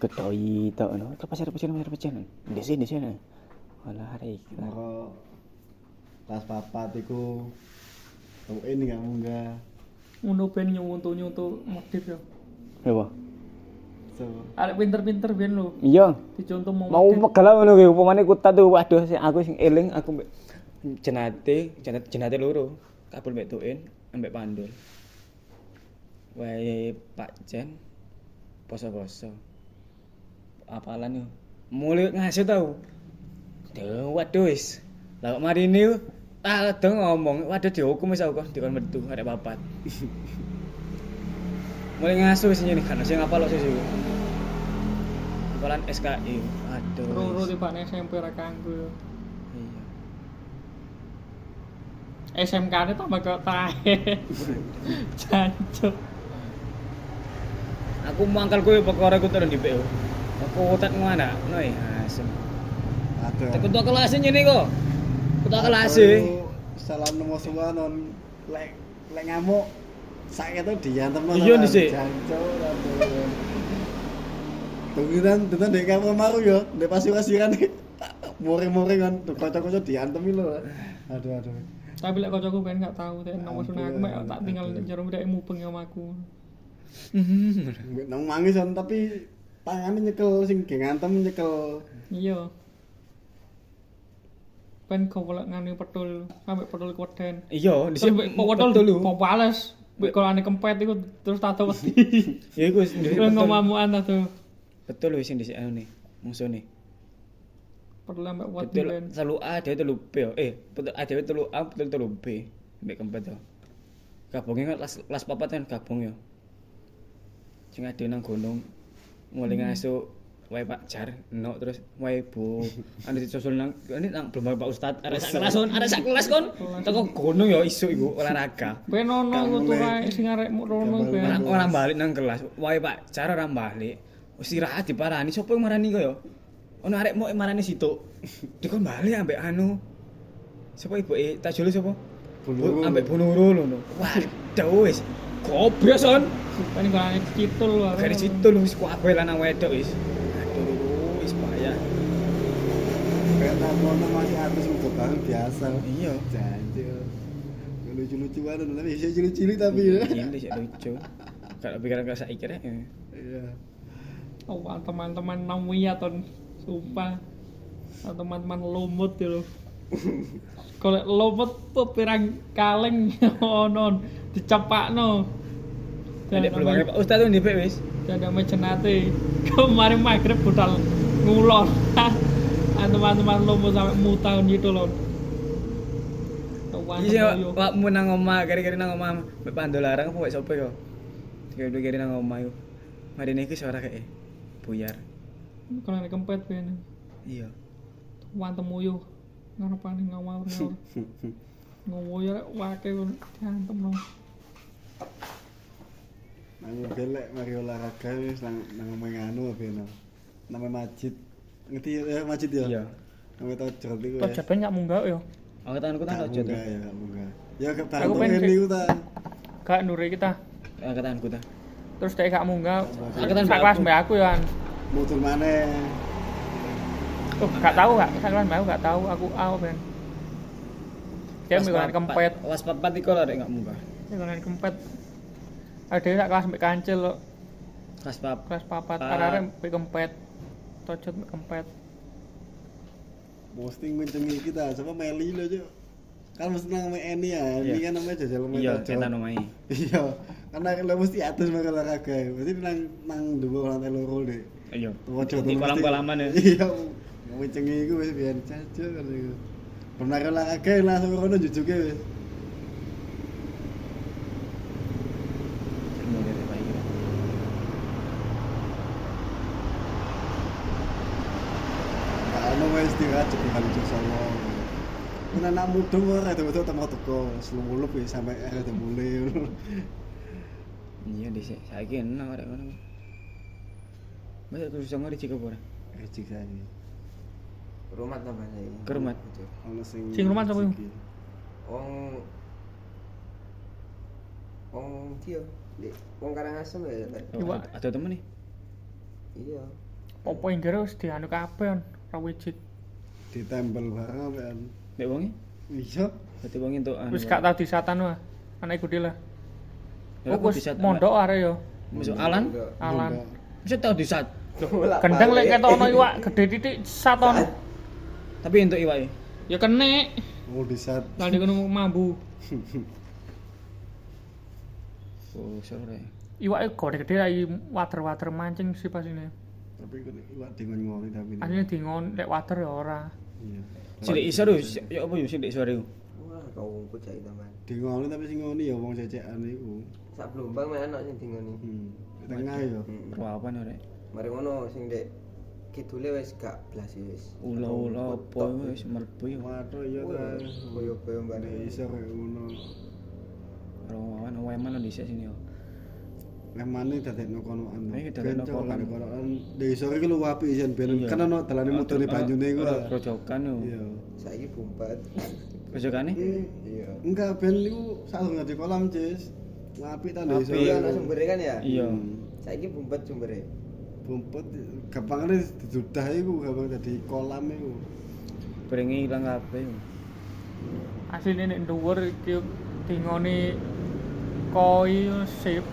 Ketoi tau no. Terus pasar pasar pasar pasar. Di sini di sini. Walah hari iki. Pas papat iku tuin enggak munggah. Ngono ben nyuntu-nyuntu modif ya. Apa? So, Arek pinter-pinter ben lho. Iya. Dicontoh mau Mau megal ngono kuwi upamane kuta tuh waduh sing aku sing eling aku mbek jenate jenate jenate loro. Kabel mbek tuin ambek pandul. Wae Pak Jen poso-poso. Apalan yo. Mulai ngasih tau. Duh, waduh wis. Lah kok mari ini ah dong ngomong, waduh dihukum wis aku kok dikon metu arek papat. Mulai ngasuh wis nyene kan sing apa lo sih. Apalan SKI. Aduh. Roro wis. tibane SMP ra kanggo ya. Iya. SMK ne tambah kok tahe. Jancuk. Aku mangkal kowe perkara aku turun di PO. Aku utat mana? Noi, asem. ada. Aku tuh kelas nyene kok. Kutu kelas e. Salam nemu semua non lek lek ngamuk saya tuh diantem Iya, dhisik. Tungguan tenan dek kamu mau yo, dek pasir-pasiran More-more kan tuh kocok-kocok diantem lho. Aduh aduh. Tapi lek kocokku ben gak tahu teh nomor sunah aku mek tak tinggal nek jero ndek mubeng sama aku. Nggak nang mangis kan tapi tangannya nyekel sing ge ngantem nyekel. Iya. Ben golek ngene petul, sampe petul keweden. Iya, dhisik petul dulu. Kok pales. Mbek kalau ane kempet iku terus tato wedi. Ya iku wis ngomamukan tato. Betul wis sing dhisik anu nih. Musuhne. Petul ambek wedi ben. telu A dhewe telu B. Eh, betul A dhewe telu A, betul telu B. Mbek kempet yo. Gabungnya kan kelas kelas papat kan gabung yo. Sing ade nang gunung mulai ngasuh wae Pak Jar, no terus wae Bu. Anu disusul nang ini nang belum Pak Ustad, ada sak kelas kon, ada sak kelas kon. Teko gunung yo isu iku olahraga. Ben ono Gak iku tuh mulai. wae sing arekmu rono ben. Ora balik nang kelas. Wae Pak, cara ora balik. Istirahat diparani, sapa yang marani kok ya? Ono arek mau marani situ. Dikon balik ambek anu. Sapa ibu e tak jole sapa? Bunuru. Ambek bunuru ngono. Waduh wis. Goblok son. Ben iku ane citul wae. Gari situ lu wis kabeh lanang wedok wis. Aduh, wis bahaya. Kayak tamono masih atas untuk tahun biasa. Iya. Jancuk. Lucu-lucuan tapi bisa cilik-cilik tapi ya. Ini sih lucu. Kalau pikiran kau saiki rek. ya. Iya. Oh, teman-teman Namia ton sumpah. Ah, teman-teman lumut ya lho. Kalau lumut tuh pirang kaleng ono dicepakno. Ada peluangnya Pak Ustaz tuh di wis. Jadi mecenate kemarin maghrib budal ngulon. Ah, teman-teman lumut sampai mutah gitu loh. Tuan Iya, yo. Pak mu nang omah, gari-gari nang omah, mbek pandu larang apa sapa kok? Gari-gari nang omah yo. Mari niki suara kayak buyar. Kalau ada kempet ben. Iya. Wan temu yo. Ngarepane ngawur ngawur. Ngomong ya wake kon diantem no. Nang belek mari olahraga wis nang nang omeng anu beno. Nama Majid. Ngerti ya Majid ya? Iya. Nama tojot iku. Kok jaban gak munggah yo. Aku tanganku tak Gak munggah ya, gak munggah. Ya ke Aku pengen ini sih. ku ta. Gak nure kita. Aku tanganku ta. Terus dia gak munggah. Angkatan mbak kelas aku. mbak aku ya. Mutur maneh. Tuh gak tahu gak sak kelas mbak aku gak tahu aku A ben. Dia papat- kempet. Was papat iku lho rek enggak munggah. Mikonan kempet. Ada sak kelas mbak kancil lo. Kelas pap. Kelas papat. Pa- Arek mbak kempet. Tojot mbak kempet. posting mencengi kita coba Meli lo cok kan mesti nang sama Eni ya Eni Iya. kan namanya jajal Iya, Metajo. etan omahe. iya karena lo mesti atus makan olahraga berarti nang nang dua orang telur deh Iya. Ojo Di kolam-kolaman ya. Iya, mencengi iku wis biyen caca kan iku. Benar olahraga langsung kono jujuke wis. Ilmu dari Pak iki. Ono wis dirajek kan cuk sama. Muda ora ada betul temu teko selumup wis sampai ada mulai. Iya dhisik. Saiki enak arek ngono. Masa kudu songo di Cikopo ora? Saya. Rumah tambah saya. Kerumat. Ono sing Sing rumah sapa. Wong Wong dia, di Wong Karangasem ya. Oh, Iwak. ada- Ada temen nih. Iya. Apa yang wis dianu kabeh on. Ora wujud. Ditempel bareng kan. Nek wonge? Iya. Dadi wong entuk anu. Wis gak tau disatan wae. Anak iku lah. Ya, Oh, wis disat- mondok arek yo. Masuk Alan. Alan. Bisa tau disat. Gendeng lek ketokno iwak gede titik saton. Tapi entuk iwake. Ya kene. Mau disat. Kali kono mambu. Oh, sore. Iwake gede-gede lagi water-water mancing sih pas ini. Tapi iwak dingon-ngoni tapi. Asline dingon lek water ya ora. Iya. Sing isor yo, ya apa yo sing ndek sore. Wah, kau cai taman. Dingoni tapi sing ngoni ya wong cecekan iku. Sak Blumbang mah enak sing dingoni. Hmm. Di Tengah ya. Hmm. Rawapan arek. Mari ngono sing dek kidule wis gak blas wis. Ula-ula apa wis mlebu yo. Waduh iya ta. Koyo-koyo mbane. iso kayak ngono. Rawapan waeman dhisik sini yo. Lemane dadekno konoan. Iya, dadekno Bencok konoan. kan konoan. Desa iki lu apik isen ben Iya. kan ono dalane mutune banyune iku. Grojokan yo. Iya. Saiki bumpat. Grojokane? Iya. Enggak ben iku sadurunge ngadi kolam, Cis. Apik ta desa. Apik. Iya, ana sumbere kan ya? Iya. Saiki bumpat sumbere. Bumpet gampangane didudah iku gampang dadi kolam iku. Beringi ilang kabeh. Asline nek dhuwur iki dingoni koi sip